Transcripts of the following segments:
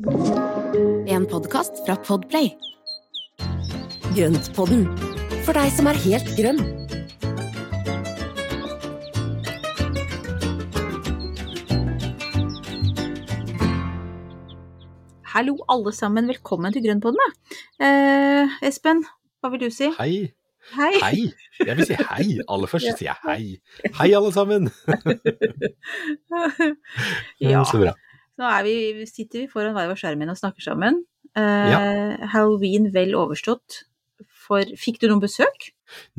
En podkast fra Podplay. Grøntpodden, for deg som er helt grønn. Hallo alle sammen, velkommen til Grønnpodden. Eh, Espen, hva vil du si? Hei. Hei. Hei. Jeg vil si hei. Aller først sier jeg hei. Hei, alle sammen. ja, Så bra. Nå er vi, sitter vi foran hver vår skjerm og snakker sammen. Eh, Halloween vel overstått. For, fikk du noen besøk?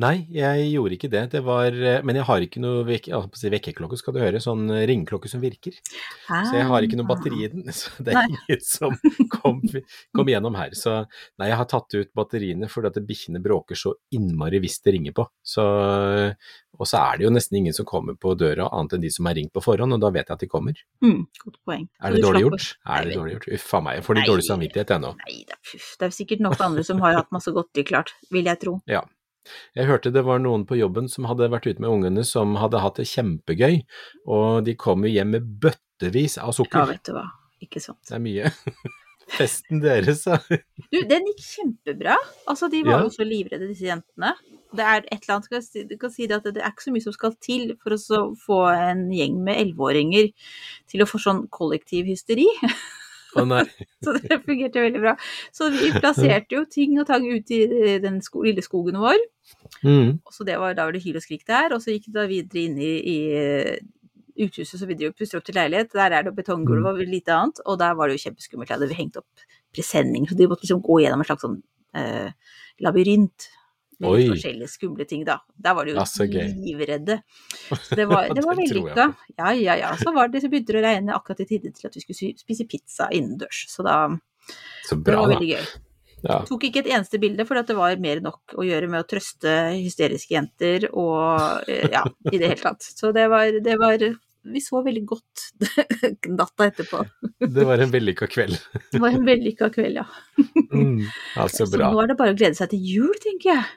Nei, jeg gjorde ikke det. det var, men jeg har ikke noe vek, jeg holdt på å si vekkerklokke, skal du høre. Sånn ringeklokke som virker. Så jeg har ikke noe batteri i den. Så det er Nei. ingen som kom, kom gjennom her. Så nei, jeg har tatt ut batteriene fordi at bikkjene bråker så innmari hvis det ringer på. Så, og så er det jo nesten ingen som kommer på døra annet enn de som har ringt på forhånd, og da vet jeg at de kommer. Mm, godt poeng. Er det dårlig gjort? Er det dårlig gjort? Uff a meg, jeg får litt dårlig samvittighet ennå. Nei, er, puff. det er sikkert nok andre som har hatt masse godteri klart, vil jeg tro. Ja. Jeg hørte det var noen på jobben som hadde vært ute med ungene som hadde hatt det kjempegøy, og de kom jo hjem med bøttevis av sukker. Ja, vet du hva. Ikke sant. det er mye. Festen deres, da. Du, den gikk kjempebra. Altså, de var Ja. jo så livredde, disse jentene. Det er et eller annet, si, du kan si det at det er ikke så mye som skal til for å så få en gjeng med elleveåringer til å få sånn kollektiv hysteri. Nei. Så det fungerte veldig bra. Så vi plasserte jo ting og tang ute i den sko lille skogen vår. Mm. Og så det var, da var det hyl og skrik der. Og så gikk det da videre inn i, i uthuset, så vi driver pusser opp til leilighet. Der er det betonggulv og lite annet. Og der var det jo kjempeskummelt. Der hadde vi hengt opp presenninger, så de måtte liksom gå gjennom en slags sånn eh, labyrint. Med Oi. forskjellige skumle ting, da. Der var de jo Ja, så livredde. Så det var, det var vellykka. Ja, ja, ja. Så var det, så begynte det å regne akkurat i tide til at vi skulle spise pizza innendørs. Så da Så Det var veldig gøy. Ja. Tok ikke et eneste bilde, for det var mer enn nok å gjøre med å trøste hysteriske jenter og eh, ja, i det hele tatt. Så det var, det var Vi så veldig godt natta etterpå. Det var en vellykka kveld. Det var en vellykka kveld, ja. Mm. altså bra. Så nå er det bare å glede seg til jul, tenker jeg.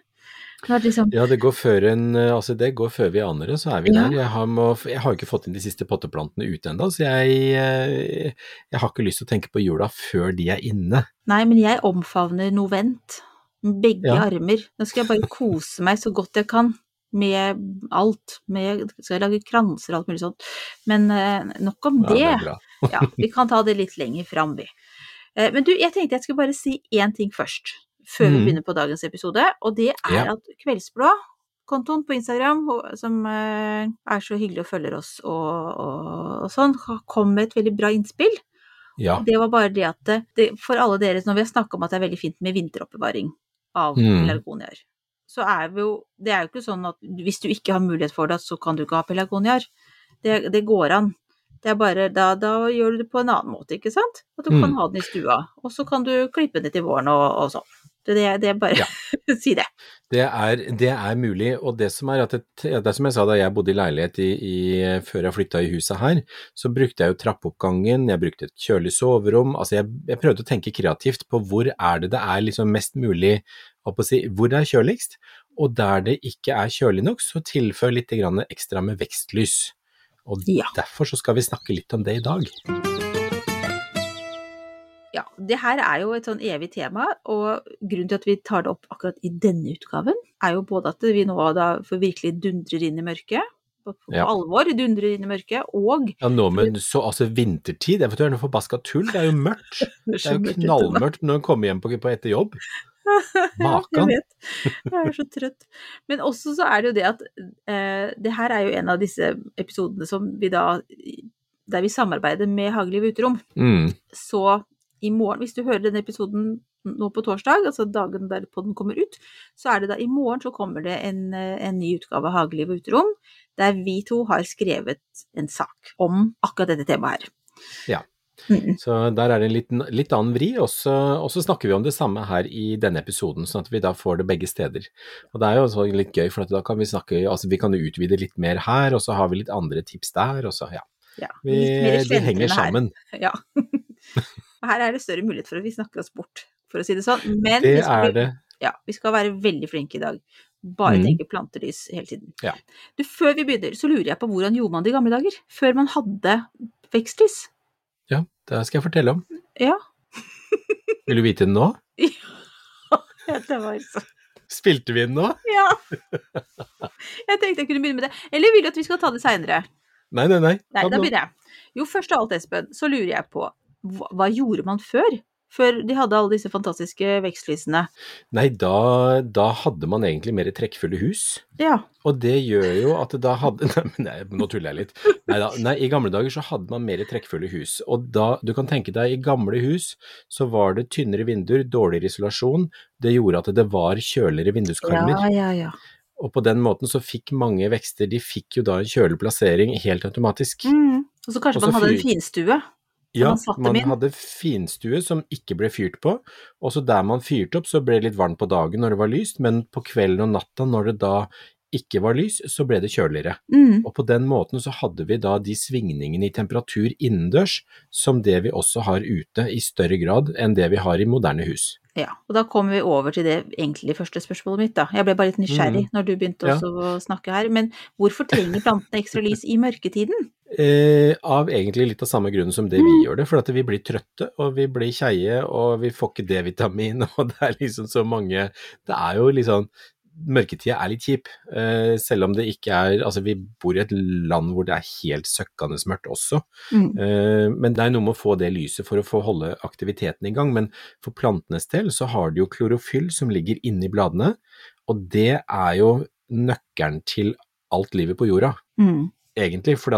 Er liksom Ja, det går før en Altså, det går før vi aner det, så er vi Ja. der. Jeg har, må, jeg har ikke fått inn de siste potteplantene ute ennå, så jeg, eh, jeg har ikke lyst til å tenke på jula før de er inne. Nei, men jeg omfavner novent. Med begge Ja. armer. Nå skal jeg bare kose meg så godt jeg kan. Med alt. Med, skal jeg lage kranser og alt mulig sånt. Men eh, nok om Ja, det det. er. Ja, vi kan ta det litt lenger fram, vi. Eh, Men du, jeg tenkte jeg skulle bare si én ting først, før vi Mhm. begynner på dagens episode. Og det er Ja. at Kveldsblå, kontoen på Instagram, som eh, er så hyggelig og følger oss og, og, og sånn, kom med et veldig bra innspill. Ja. Det var bare det at det, det, for alle dere, når vi har snakka om at det er veldig fint med vinteroppbevaring av mm. pelargoniaer, så er vi jo Det er jo ikke sånn at hvis du ikke har mulighet for det, så kan du ikke ha pelargoniaer. Det, det går an. Det er bare, da, da gjør du det på en annen måte, ikke sant? At du kan Mm. ha den i stua, og så kan du klippe den til våren og, og sånn. Det, det, er bare Ja. Si det. Det er, det er mulig, og det som er at et, det er som jeg sa da jeg bodde i leilighet i, i, før jeg flytta i huset her, så brukte jeg jo trappeoppgangen, jeg brukte et kjølig soverom, altså jeg, jeg prøvde å tenke kreativt på hvor er det det er liksom mest mulig, si, hvor det er kjøligst, og der det ikke er kjølig nok, så tilfør litt grann ekstra med vekstlys. Og Ja. derfor så skal vi snakke litt om det i dag. Ja, det her er jo et sånn evig tema, og grunnen til at vi tar det opp akkurat i denne utgaven, er jo både at vi nå da for virkelig dundrer inn i mørket, på, Ja. alvor dundrer inn i mørket, og Ja, nå men så, altså vintertid, jeg vet du, er noe forbaska tull, det er jo mørkt. Det er jo knallmørkt når en kommer hjem på, på etter jobb. Makan. Jeg vet. Jeg er så trøtt. Men også så er det jo det at eh, det her er jo en av disse episodene som vi da Der vi samarbeider med Hageliv Uterom. Mm. Så i morgen, hvis du hører denne episoden nå på torsdag, altså dagen der podden kommer ut, så er det da i morgen så kommer det en, eh, en ny utgave av Hageliv og Uterom, der vi to har skrevet en sak om akkurat dette temaet her. Ja. Mm. Så der er det en litt, litt annen vri, og så, snakker vi om det samme her i denne episoden, sånn at vi da får det begge steder. Og det er jo også litt gøy, for at da kan vi snakke, altså vi kan utvide litt mer her, og så har vi litt andre tips der, og så ja. Ja, Vi, de henger sammen. her. Ja. Og her er det større mulighet for at vi snakker oss bort, for å si det sånn. Men Det vi skal, det. Ja, vi skal være veldig flinke i dag. Bare mm. tenke plantelys hele tiden. Ja. Du, før vi begynner, så lurer jeg på hvordan gjorde man det i gamle dager? Før man hadde vekstlys? Ja, det skal jeg fortelle om. Ja, Vil du vite den nå? Ja, det var så Spilte vi den nå? Ja. Jeg tenkte jeg kunne begynne med det. Eller vil du at vi skal ta det seinere? Nei, nei, nei. Nei, da begynner jeg. Jo, først av alt, Espen, så lurer jeg på hva, hva gjorde man før? Før de hadde alle disse fantastiske vekstlysene. Nei, da, da hadde man egentlig mer trekkfulle hus. Ja. Og det gjør jo at da hadde Nei, nei nå tuller jeg litt. Nei, da, nei, i gamle dager så hadde man mer trekkfulle hus. Og da, du kan tenke deg, i gamle hus så var det tynnere vinduer, dårligere isolasjon. Det gjorde at det var kjøligere vinduskarmer. Ja, ja, ja. Og på den måten så fikk mange vekster, de fikk jo da en kjølig plassering helt automatisk. Mm. Og så kanskje Også man hadde en finstue. Ja, man hadde finstue som ikke ble fyrt på, og så der man fyrte opp så ble det litt varmt på dagen når det var lyst, men på kvelden og natta når det da ikke var lys, så ble det kjøligere. Mm. Og på den måten så hadde vi da de svingningene i temperatur innendørs som det vi også har ute i større grad enn det vi har i moderne hus. Ja, og da kommer vi over til det egentlig første spørsmålet mitt, da. Jeg ble bare litt nysgjerrig når du begynte Mm. Ja. å snakke her. Men hvorfor trenger plantene ekstra lys i mørketiden? Eh, av egentlig litt av samme grunn som det vi Mm. gjør det, for at vi blir trøtte og vi blir keie og vi får ikke D-vitamin og det er liksom så mange Det er jo sånn Mørketida er litt kjip, eh, selv om det ikke er Altså vi bor i et land hvor det er helt søkkende mørkt også, Mm. eh, men det er noe med å få det lyset for å få holde aktiviteten i gang. Men for plantenes del så har de jo klorofyll som ligger inni bladene, og det er jo nøkkelen til alt livet på jorda Mm. Egentlig, for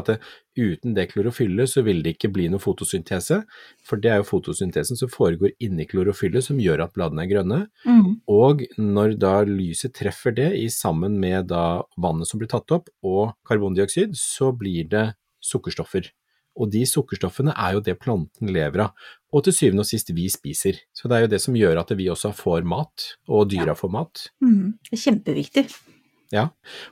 uten det klorofyllet så vil det ikke bli noe fotosyntese, for det er jo fotosyntesen som foregår inni klorofyllet som gjør at bladene er grønne, Mm. og når da lyset treffer det i sammen med da vannet som blir tatt opp og karbondioksid, så blir det sukkerstoffer. Og de sukkerstoffene er jo det planten lever av, og til syvende og sist vi spiser. Så det er jo det som gjør at vi også får mat, og dyra får mat. Mm. Det er kjempeviktig. Ja,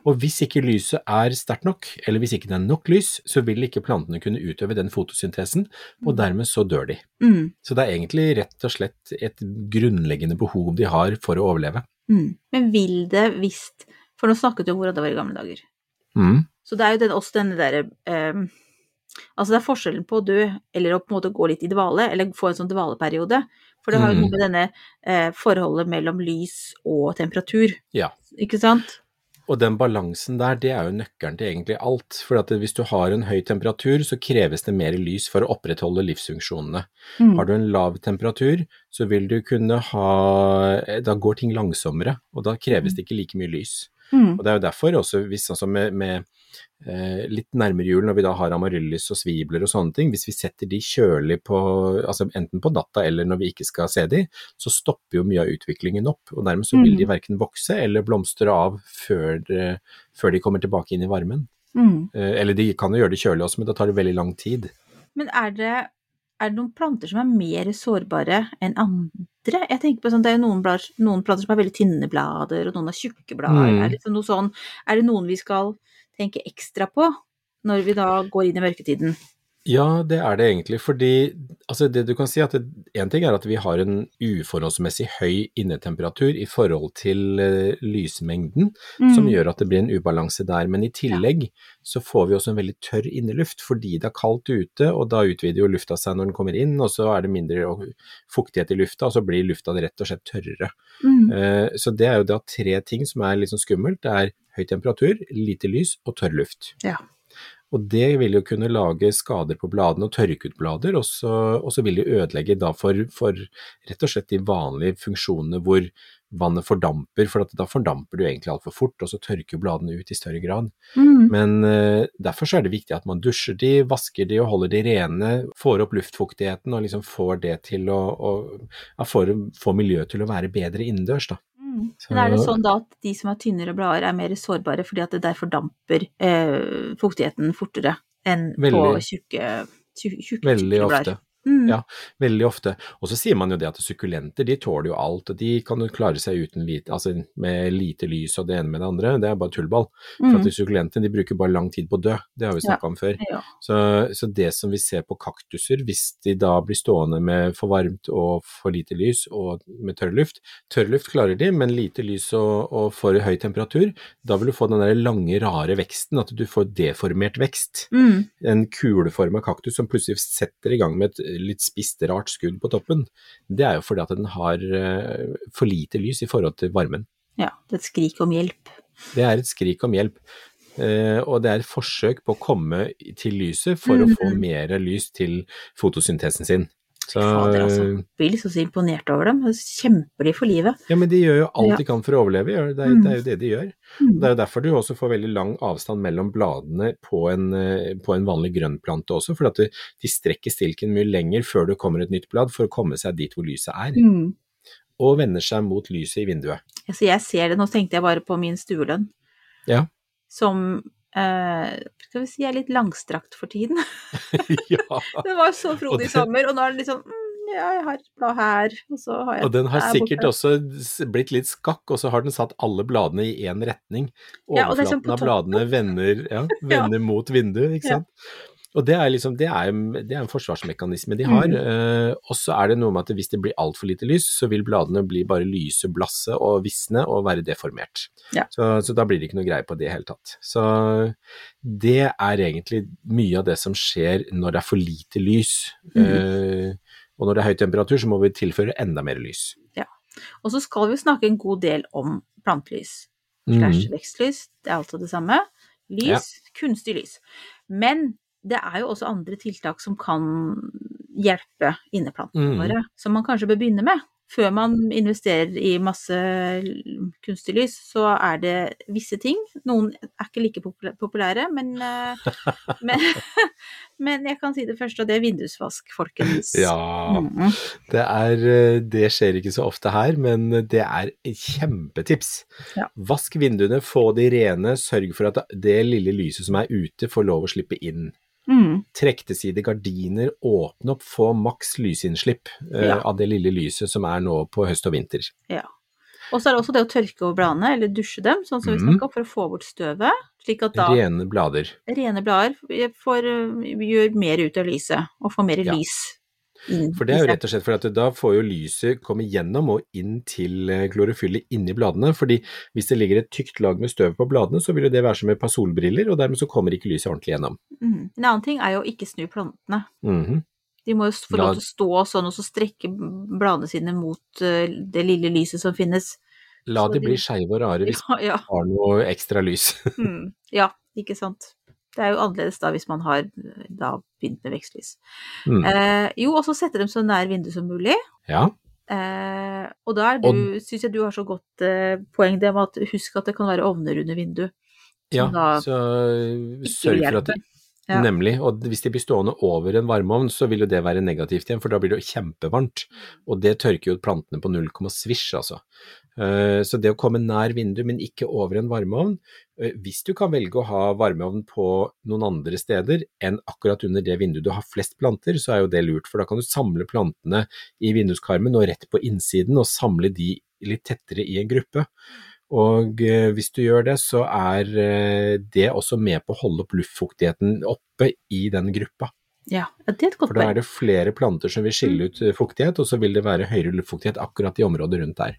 og hvis ikke lyset er sterkt nok, eller hvis ikke det er nok lys, så vil ikke plantene kunne utøve den fotosyntesen, og dermed så dør de. Mm. Så det er egentlig rett og slett et grunnleggende behov de har for å overleve. Mm. Men vil det hvis For nå snakket du om hvordan det var i gamle dager. Mm. Så det er jo den, også denne derre ehm, Altså det er forskjellen på å dø eller å på en måte gå litt i dvale, eller få en sånn dvaleperiode. For det har jo Mm. noe med denne eh, forholdet mellom lys og temperatur, Ja. ikke sant? Og den balansen der, det er jo nøkkelen til egentlig alt. For at hvis du har en høy temperatur, så kreves det mer lys for å opprettholde livsfunksjonene. Mm. Har du en lav temperatur, så vil du kunne ha Da går ting langsommere, og da kreves det ikke like mye lys. Mm. Og det er jo derfor også, hvis altså med, med eh, litt nærmere jul, når vi da har amaryllis og svibler og sånne ting, hvis vi setter de kjølig på, altså enten på natta eller når vi ikke skal se de, så stopper jo mye av utviklingen opp, og dermed så vil de Mm. verken vokse eller blomstre av før, det, før de kommer tilbake inn i varmen. Mm. Eh, eller de kan jo gjøre det kjølig også, men da tar det veldig lang tid. Men er det, er det noen planter som er mer sårbare enn andre? Jeg tenker på sånn, Det er noen, blader, noen planter som har veldig tynne blader, og noen har tjukke blader. Mm. Er, det liksom noe sånn, er det noen vi skal tenke ekstra på når vi da går inn i mørketiden? Ja, det er det egentlig, fordi altså det du kan si at en ting er at vi har en uforholdsmessig høy innetemperatur i forhold til uh, lysmengden, som Mm. gjør at det blir en ubalanse der. Men i tillegg så får vi også en veldig tørr inneluft fordi det er kaldt ute, og da utvider jo lufta seg når den kommer inn, og så er det mindre fuktighet i lufta, og så blir lufta rett og slett tørrere. Mm. Uh, Så det er jo da tre ting som er litt sånn skummelt. Det er høy temperatur, lite lys og tørr luft. Ja. Og det vil jo kunne lage skader på bladene og tørke ut blader, og så, og så vil det ødelegge da for, for rett og slett de vanlige funksjonene hvor vannet fordamper, for at da fordamper du egentlig altfor fort, og så tørker bladene ut i større grad. Mm. Men uh, derfor så er det viktig at man dusjer de, vasker de og holder de rene, får opp luftfuktigheten og liksom får det til å, å ja, får, får miljøet til å være bedre innendørs, da. Mm. Men er det sånn da at de som har tynnere blader er mer sårbare fordi at det der fordamper eh, fuktigheten fortere enn på Veldig. tjukke, tjukke, tjukke, Veldig tjukke ofte. Mm. Ja. Veldig ofte. Og så sier man jo det at sukkulenter de tåler jo alt, og de kan jo klare seg uten lite, altså med lite lys og det ene med det andre. Det er bare tullball. For Mm. at de sukkulentene de bruker bare lang tid på å dø, det har vi snakka om før. Ja. Så, så det som vi ser på kaktuser, hvis de da blir stående med for varmt og for lite lys og med tørr luft Tørr luft klarer de, men lite lys og, og for høy temperatur, da vil du få den der lange, rare veksten, at du får deformert vekst Mm. en kuleforma kaktus som plutselig setter i gang med et litt spisst, rart skudd på toppen, det er jo fordi at den har eh, for lite lys i forhold til varmen. Ja, det er et skrik om hjelp. Det er et skrik om hjelp. Eh, og det er et forsøk på å komme til lyset for å få Mhm. mer lys til fotosyntesen sin. Så, Fader, altså. Blir liksom så imponert over dem. Kjemper de for livet. Ja, men de gjør jo alt Ja. de kan for å overleve, det er, Mm. det er jo det de gjør. Mm. Det er jo derfor du også får veldig lang avstand mellom bladene på en, eh, på en vanlig grønnplante også, for at de, de strekker stilken mye lenger før det kommer et nytt blad for å komme seg dit hvor lyset er, Mm. og vender seg mot lyset i vinduet. Altså, jeg ser det, nå tenkte jeg bare på min stuelønn. Ja. Som eh, skal vi si er litt langstrakt for tiden. ja. Den var så frodig i sommer, og nå er den liksom mm, Ja, jeg har et blad her, og så har jeg Og den har sikkert borte. også blitt litt skakk, og så har den satt alle bladene i én retning. Ja, sånn Overflaten på av bladene vender, ja, vender mot vinduet, ikke Ja. sant. Og det er liksom, det er, det er en forsvarsmekanisme de har. Mm. Uh, og så er det noe med at hvis det blir altfor lite lys, så vil bladene bli bare lyse, blasse og visne og være deformert. Ja. Så, så da blir det ikke noe greie på det i hele tatt. Så det er egentlig mye av det som skjer når det er for lite lys. Mm. Uh, og når det er høy temperatur, så må vi tilføre enda mer lys. Og så skal vi snakke en god del om plantelys. Mhm. Slash vekstlys, det er altså det samme. Lys, Ja. kunstig lys. Men det er jo også andre tiltak som kan hjelpe inneplantene mm. våre, som man kanskje bør begynne med. Før man investerer i masse kunstig lys, så er det visse ting. Noen er ikke like populære, men, eh, men, men jeg kan si det første, og det er vindusvask, folkens. Ja, Mhm. det, er, eh, det skjer ikke så ofte her, men det er et kjempetips. Ja. Vask vinduene, få de rene, sørg for at det lille lyset som er ute får lov å slippe inn. Mhm. Trekk til side gardiner, åpne opp, få maks lysinnslipp eh, Ja. av det lille lyset som er nå på høst og vinter. Ja. Og så er det også det å tørke over bladene, eller dusje dem, sånn som vi Mhm. snakka om, for å få bort støvet. Slik at da Rene blader. rene blader får, øh, gjør mer ut av lyset, og får mer Ja. lys For det er jo rett og slett for at da får jo lyset komme gjennom og inn til eh, klorofyllet inni bladene. fordi hvis det ligger et tykt lag med støv på bladene, så vil jo det være som et par solbriller, og dermed så kommer ikke lyset ordentlig gjennom. Mm. En annen ting er jo å ikke snu plantene. Mhm. De må jo få lov til å stå sånn, og så strekke bladene sine mot øh, det lille lyset som finnes. La de- bli skeive og rare hvis Ja, ja. de har noe ekstra lys. mm, ja, ikke sant. Det er jo annerledes da hvis man har da begynt med vekstlys. Mm. Eh, jo, og så sette dem så nær vinduet som mulig. Ja, Eh, og da du, syns jeg du har så godt eh, poeng det med at husk at det kan være ovner under vinduet. ja så sørg for at hjelper. Ja. Nemlig, og hvis de blir stående over en varmeovn, så vil jo det være negativt igjen, for da blir det jo kjempevarmt. Og det tørker jo plantene på null komma svisj, altså. Eh, Så det å komme nær vinduet, men ikke over en varmeovn, eh, hvis du kan velge å ha varmeovn på noen andre steder enn akkurat under det vinduet du har flest planter, så er jo det lurt, for da kan du samle plantene i vinduskarmen og rett på innsiden, og samle de litt tettere i en gruppe. Og eh, hvis du gjør det, så er eh, det også med på å holde opp luftfuktigheten oppe i den gruppa. Ja, det er et godt For da er det flere planter som vil skille ut eh, fuktighet, og så vil det være høyere luftfuktighet akkurat i området rundt der.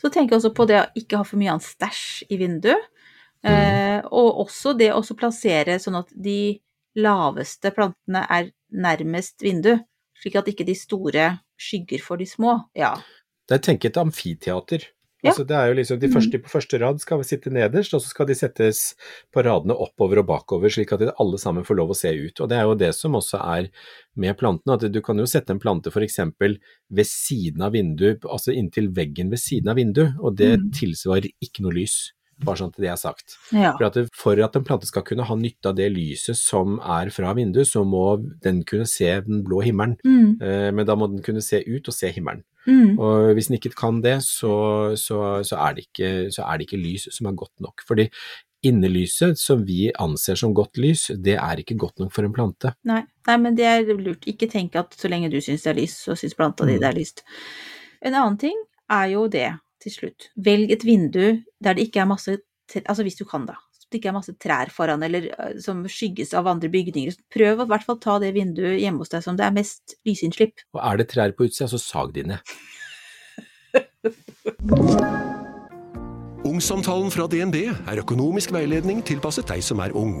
Så tenker jeg også på det å ikke ha for mye annet stæsj i vinduet. Mm. Eh, og også det å plassere sånn at de laveste plantene er nærmest vindu, slik at ikke de store skygger for de små. Ja. Det er tenk et amfiteater. Ja. Altså, det er jo liksom, de første på første rad skal sitte nederst, og så skal de settes på radene oppover og bakover, slik at alle sammen får lov å se ut. Og det er jo det som også er med plantene, at du kan jo sette en plante f.eks. ved siden av vinduet, altså inntil veggen ved siden av vinduet, og det Mhm. tilsvarer ikke noe lys. Bare sånn at det er sagt. ja. For at, det, for at en plante skal kunne ha nytte av det lyset som er fra vinduet, så må den kunne se den blå himmelen. Mm, Eh, Men da må den kunne se ut og se himmelen. mm, Og hvis den ikke kan det, så, så, så, er det ikke, så er det ikke lys som er godt nok. Fordi innelyset, som vi anser som godt lys, det er ikke godt nok for en plante. nei. nei, men det er lurt. Ikke tenk at så lenge du syns det er lys, så syns planta di Mm. det er lyst. En annen ting er jo det, til slutt. Velg et vindu der det ikke er masse Altså hvis du kan, da. Det ikke er masse trær foran, eller som skygges av andre bygninger. Prøv å i hvert fall ta det vinduet hjemme hos deg som det er mest lysinnslipp. Og er det trær på utsida, så sag de ned. Ungsamtalen fra DNB er økonomisk veiledning tilpasset deg som er ung.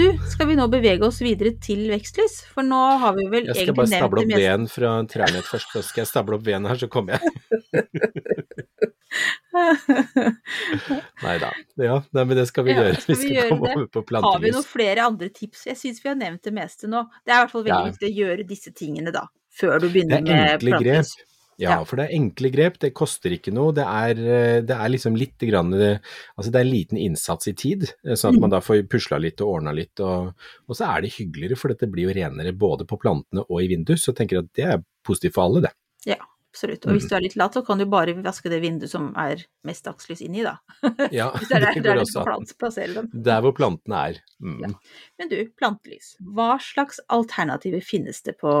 Du, skal vi nå bevege oss videre til vekstlys? For nå har vi vel Jeg skal bare stable det opp veden fra trærne først, så skal jeg stable opp veden her, så kommer jeg. Nei da. Ja, nei, men det skal vi Ja, gjøre. skal Vi vi skal komme det? over på Har vi noen flere andre tips? Jeg syns vi har nevnt det meste nå. Det er i hvert fall veldig Ja. viktig å gjøre disse tingene da, før du Det begynner er med enkle grep. Ja, for det er enkle grep, det koster ikke noe. Det er, eh, det er liksom litt grann, eh, Altså det er en liten innsats i tid, eh, sånn Mm. at man da får pusla litt og ordna litt. Og, og så er det hyggeligere, for dette blir jo renere både på plantene og i vinduet. Så jeg tenker at det er positivt for alle, det. Ja, absolutt. Og hvis du er litt lat, så kan du bare vaske det vinduet som er mest dagslys inni, da. Ja, Hvis det er der, det der du skal plassere dem. Der hvor plantene er. Mm. Men du, plantelys. Hva slags alternativer finnes det på,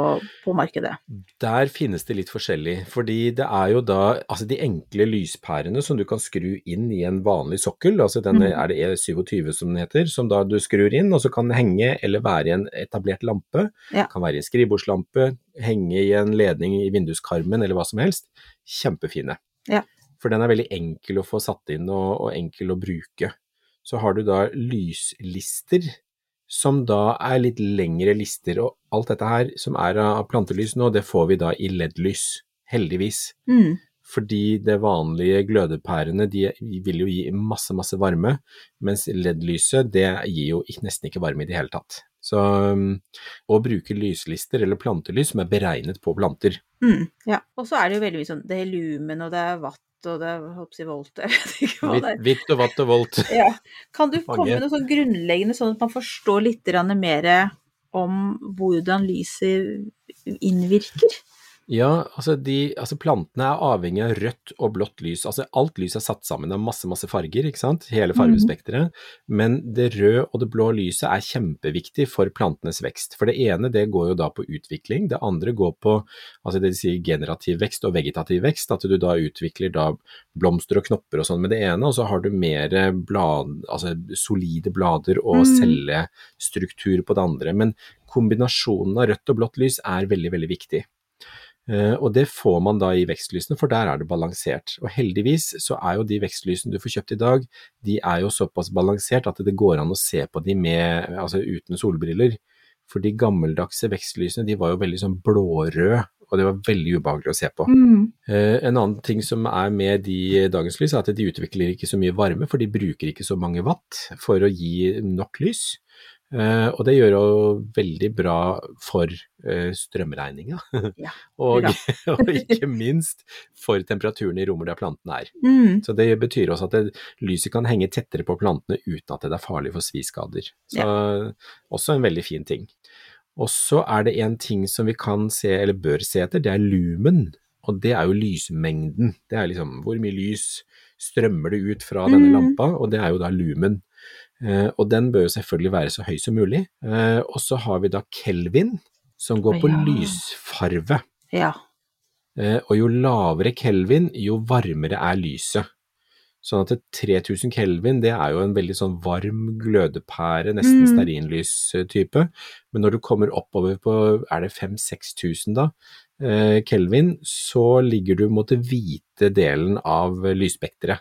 på markedet? Der finnes det litt forskjellig, fordi det er jo da altså de enkle lyspærene som du kan skru inn i en vanlig sokkel, altså den Mhm. er det E27 som den heter, som da du skrur inn, og så kan henge eller være i en etablert lampe, Ja. kan være i en skrivebordslampe, henge i en ledning i vinduskarmen eller hva som helst. Kjempefine. Ja. For den er veldig enkel å få satt inn og, og enkel å bruke. Så har du da lyslister, som da er litt lengre lister, og alt dette her som er av plantelys nå, det får vi da i LED-lys, heldigvis. Mm. Fordi det vanlige glødepærene de vil jo gi masse, masse varme, mens LED-lyset det gir jo nesten ikke varme i det hele tatt. Så um, å bruke lyslister eller plantelys som er beregnet på planter, Mm. Ja. Og så er det jo veldig mye sånn Det er lumen, og det er watt, og det er på volt, jeg vet ikke hva det er. hvitt og vatt og volt. Ja. Kan du komme med noe sånn grunnleggende, sånn at man forstår litt mer om hvordan lyset innvirker? Ja, altså, de, altså plantene er avhengig av rødt og blått lys. Altså alt lys er satt sammen av masse, masse farger, ikke sant? Hele fargespekteret. Men det røde og det blå lyset er kjempeviktig for plantenes vekst. For det ene det går jo da på utvikling, det andre går på altså det de sier generativ vekst og vegetativ vekst. At du da utvikler da blomster og knopper og sånn med det ene, og så har du mer blad, altså solide blader og Mm. cellestruktur på det andre. Men kombinasjonen av rødt og blått lys er veldig, veldig viktig. Eh, og det får man da i vekstlysene, for der er det balansert. Og heldigvis så er jo de vekstlysene du får kjøpt i dag, de er jo såpass balansert at det går an å se på de med, altså uten solbriller. For de gammeldagse vekstlysene de var jo veldig sånn blårøde, og det var veldig ubehagelig å se på. Mm. en annen ting som er med de dagens lys, er at de utvikler ikke så mye varme, for de bruker ikke så mange watt for å gi nok lys. Eh, og det gjør jo veldig bra for uh, strømregninga, Ja, og, og ikke minst for temperaturen i rommet der plantene er. Mm. Så det betyr også at det, lyset kan henge tettere på plantene uten at det er farlig for sviskader. Så også en veldig fin ting. Og så er det en ting som vi kan se, eller bør se etter, det er lumen. Og det er jo lysmengden. Det er liksom hvor mye lys strømmer det ut fra denne Mm. lampa, og det er jo da lumen. Eh, og den bør jo selvfølgelig være så høy som mulig. Eh, og så har vi da kelvin, som går på Ja. lysfarve. Ja. Eh, og jo lavere kelvin, jo varmere er lyset. Sånn at 3000 kelvin, det er jo en veldig sånn varm glødepære, nesten Mm. stearinlystype. Men når du kommer oppover på, er det 5000-6000 da, eh, kelvin, så ligger du mot det hvite delen av lysspekteret.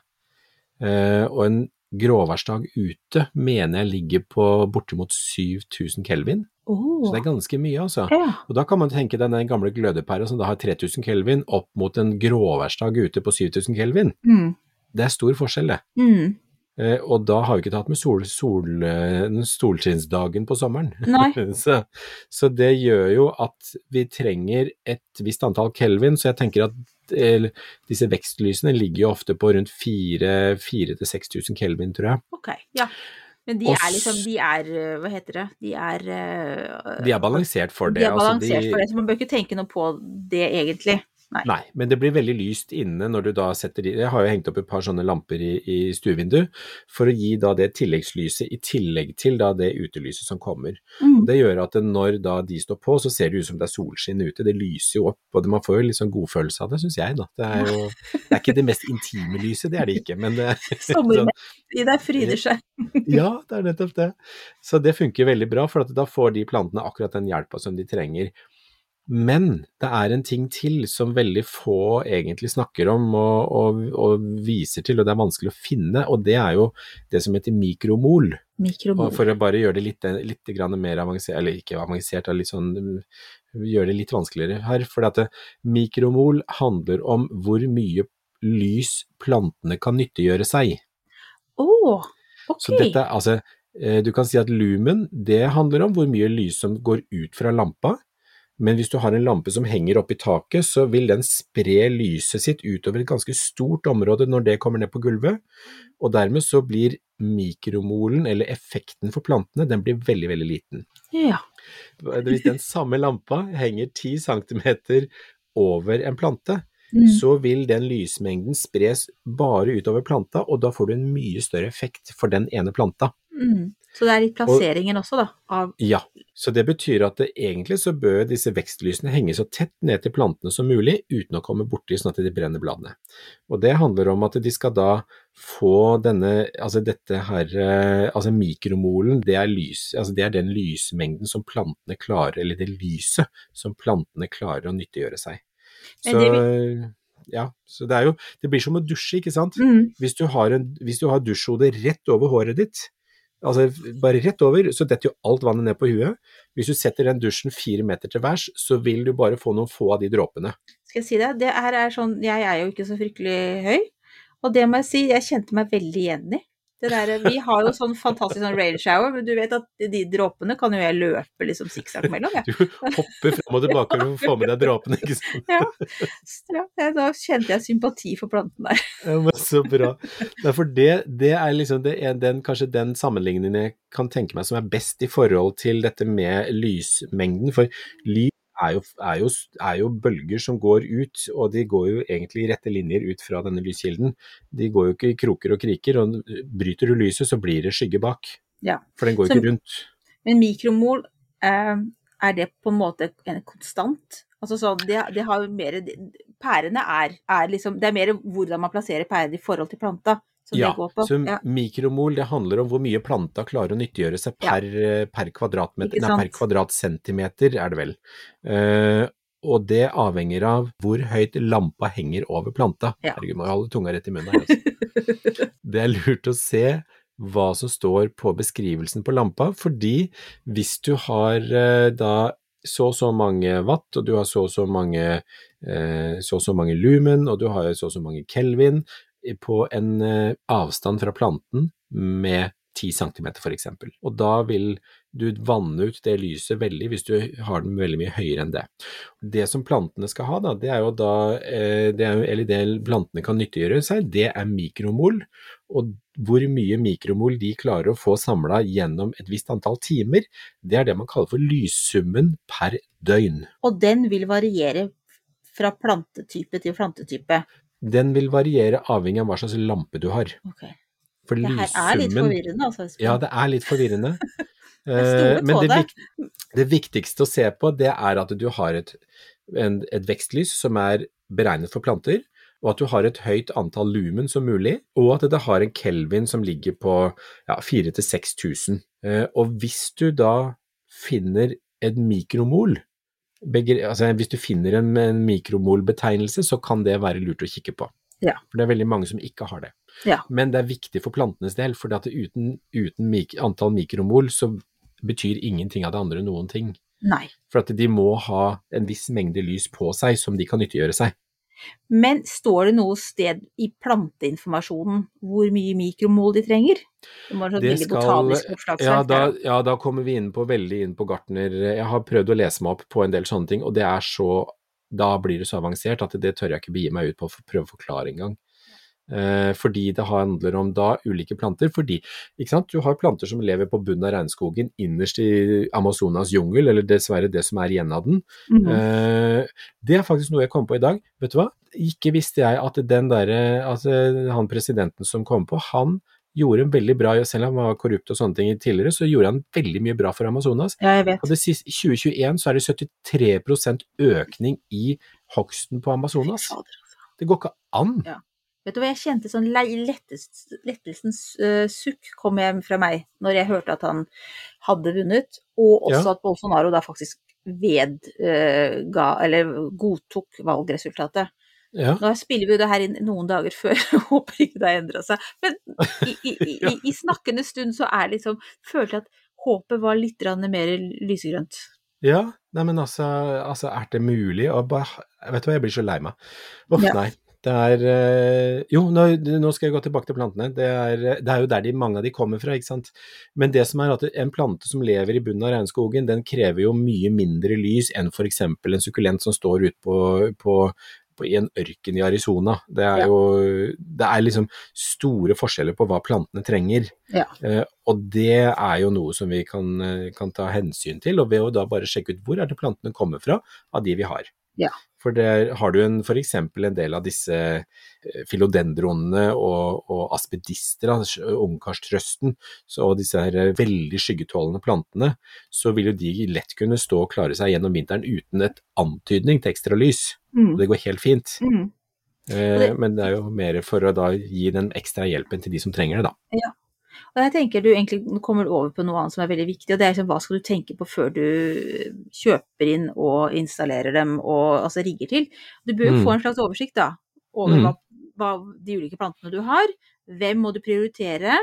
Eh, og en gråværsdag ute mener jeg ligger på bortimot 7000 kelvin. Oh. Så det er ganske mye, altså. ja. Og da kan man tenke den gamle glødepæra som da har 3000 kelvin, opp mot en gråværsdag ute på 7000 kelvin. Mm. Det er stor forskjell, det. Mm. Eh, og da har vi ikke tatt med sol, sol, eh, solskinnsdagen på sommeren. Så, så det gjør jo at vi trenger et visst antall kelvin, så jeg tenker at eh, disse vekstlysene ligger jo ofte på rundt 4000-6000 kelvin, tror jeg. Ok, ja. Men de Og er liksom, de er, hva heter det, de er De er balansert for det. De er altså, balansert de- for det, så man bør ikke tenke noe på det egentlig. Nei. men det blir veldig lyst inne når du da setter de Jeg har jo hengt opp et par sånne lamper i, i stuevinduet for å gi da det tilleggslyset i tillegg til da det utelyset som kommer. Mm. Det gjør at når da de står på, så ser det ut som det er solskinn ute. Det lyser jo opp, og man får jo litt sånn godfølelse av det, syns jeg. da. Det er jo det er ikke det mest intime lyset, det er det ikke, men det sånn, i deg fryder seg. Ja, det er nettopp det. Så det funker veldig bra, for at da får de plantene akkurat den hjelpa som de trenger. Men det er en ting til som veldig få egentlig snakker om og, og, og viser til, og det er vanskelig å finne, og det er jo det som heter mikromol. Mikromol. for å bare gjøre det litt, litt grann mer avansert, eller ikke avansert, sånn, gjøre det litt vanskeligere her. For det, mikromol handler om hvor mye lys plantene kan nyttiggjøre seg. Å, ok. Så dette, altså, eh, du kan si at lumen, det handler om hvor mye lys som går ut fra lampa. Men hvis du har en lampe som henger opp i taket, så vil den spre lyset sitt utover et ganske stort område når det kommer ned på gulvet. Og dermed så blir mikromolen, eller effekten for plantene, den blir veldig, veldig liten. Ja. Hvis den samme lampa henger 10 cm over en plante, Mm. så vil den lysmengden spres bare utover planta, og da får du en mye større effekt for den ene planta. Mm. Så det er litt plasseringen også, da. Av Ja, så det betyr at det, egentlig så bør disse vekstlysene henge så tett ned til plantene som mulig, uten å komme borti sånn at de brenner bladene. Og det handler om at de skal da få denne, altså dette her, eh, altså mikromolen, det er lys, altså det er den lysmengden som plantene klarer, eller det lyset som plantene klarer å nyttiggjøre seg. Så, ja, så det jo, det blir som å dusje, ikke sant? mm. Hvis du har, en, hvis du har dusjhodet rett over håret ditt, altså bare rett over, så detter jo alt vannet ned på huet. Hvis du setter den dusjen fire meter til værs, så vil du bare få noen få av de dråpene. Skal jeg si det? Det her er sånn Jeg er jo ikke så fryktelig høy. Og det må jeg si, jeg kjente meg veldig igjen i. Det der, vi har jo sånn fantastisk sånn rain shower, men du vet at de dråpene kan jo jeg løpe liksom sikksakk mellom, Ja. Du hopper frem og tilbake for å få med deg dråpene, ikke sant. Ja. ja, da kjente jeg sympati for planten der. Ja, men så bra. For det, det er liksom det er den, kanskje den sammenligningen jeg kan tenke meg som er best i forhold til dette med lysmengden. For lys er jo, er, jo, er jo bølger som går ut, og de går jo egentlig i rette linjer ut fra denne lyskilden. De går jo ikke i kroker og kriker, og bryter du lyset så blir det skygge bak. Ja. For den går Så- ikke rundt. Men mikromol, eh, er det på en måte en konstant? Altså sånn, det, det har mer Pærene er, er liksom Det er mer hvordan man plasserer pærene i forhold til planta. Som Ja, det går på. så Ja. mikromol det handler om hvor mye planta klarer å nyttiggjøre seg per, ja. per, kvadratmeter, nei, per kvadratcentimeter, er det vel. Uh, og det avhenger av hvor høyt lampa henger over planta. Ja. Herregud, må jo holde tunga rett i munnen her. Altså. det er lurt å se hva som står på beskrivelsen på lampa, fordi hvis du har uh, da så og så mange watt, og du har så og så mange, eh, så så mange lumen, og du har så og så mange kelvin, på en eh, avstand fra planten med 10 cm f.eks. Og da vil du vanne ut det lyset veldig hvis du har den veldig mye høyere enn det. Det som plantene skal ha, da, det er jo da eh, det er, Eller det plantene kan nyttiggjøre seg, det er mikromol. Og hvor mye mikromol de klarer å få samla gjennom et visst antall timer, det er det man kaller for lyssummen per døgn. Og den vil variere fra plantetype til plantetype. Den vil variere avhengig av hva slags lampe du har. Okay. For Det her er litt forvirrende, altså. Ja, det er litt forvirrende. Eh, Men det, det. vik det viktigste å se på, det er at du har et, en, et vekstlys som er beregnet for planter, og at du har et høyt antall lumen som mulig, og at det har en kelvin som ligger på ja, 4000-6000. Eh, Og hvis du da finner et mikromol, begre- altså hvis du finner en, en mikromolbetegnelse, så kan det være lurt å kikke på. Ja. For det er veldig mange som ikke har det. Ja. Men det er viktig for plantenes del, for uten, uten mik antall mikromol så betyr ingenting av det andre noen ting. Nei. For at de må ha en viss mengde lys på seg som de kan nyttiggjøre seg. Men står det noe sted i planteinformasjonen hvor mye mikromol de trenger? Det sånn Det skal- Ja da, ja, da kommer vi inn på veldig inn på gartner. Jeg har prøvd å lese meg opp på en del sånne ting, og det er så Da blir det så avansert at det tør jeg ikke begi meg ut på å prøve å forklare engang. Eh, fordi det handler om da ulike planter. Fordi ikke sant? du har planter som lever på bunnen av regnskogen innerst i Amazonas jungel, eller dessverre det som er igjen av den. Mhm. Eh, det er faktisk noe jeg kom på i dag. Vet du hva? Ikke visste jeg at den derre altså, Han presidenten som kom på, han gjorde en veldig bra Selv om han var korrupt og sånne ting tidligere, så gjorde han veldig mye bra for Amazonas. Ja, jeg vet. Og det siste, I 2021 så er det 73% økning i hogsten på Amazonas. Altså. Det går ikke an. Vet du hva, jeg kjente sånn lettest, lettelsens uh, sukk kom hjem fra meg når jeg hørte at han hadde vunnet, og også Ja. at Bolsonaro da faktisk vedga, eller godtok valgresultatet. Ja. Nå spiller vi jo det her inn noen dager før, jeg håper ikke det har endra seg. Men i, i, i, i, i snakkende stund så er liksom Følte jeg at håpet var litt mer lysegrønt. Ja, nei men altså, altså er det mulig Og bare Vet du hva, jeg blir så lei meg. Uff, Ja. nei. Det er eh, Jo, nå, nå skal jeg gå tilbake til plantene. Det er, det er jo der de, mange av de kommer fra, ikke sant. Men det som er at en plante som lever i bunnen av regnskogen, den krever jo mye mindre lys enn f.eks. en sukkulent som står ute på, på, på, i en ørken i Arizona. Det er Ja. jo Det er liksom store forskjeller på hva plantene trenger. Ja. Eh, og det er jo noe som vi kan, kan ta hensyn til, og ved å da bare sjekke ut hvor er det plantene kommer fra av de vi har. Ja. For der har du en, eksempel en del av disse eh, filodendronene og, og aspedister, altså ungkarstrøsten, og disse her eh, veldig skyggetålende plantene, så vil jo de lett kunne stå og klare seg gjennom vinteren uten et antydning til ekstra lys. Mm. Og det går helt fint. Mm. Eh, det- men det er jo mer for å da gi den ekstra hjelpen til de som trenger det, da. Og jeg tenker du egentlig kommer over på noe annet som er veldig viktig, og det er liksom hva skal du tenke på før du kjøper inn og installerer dem og altså rigger til. Du bør Mm. få en slags oversikt da, over Mm. hva, hva de ulike plantene du har. Hvem må du prioritere?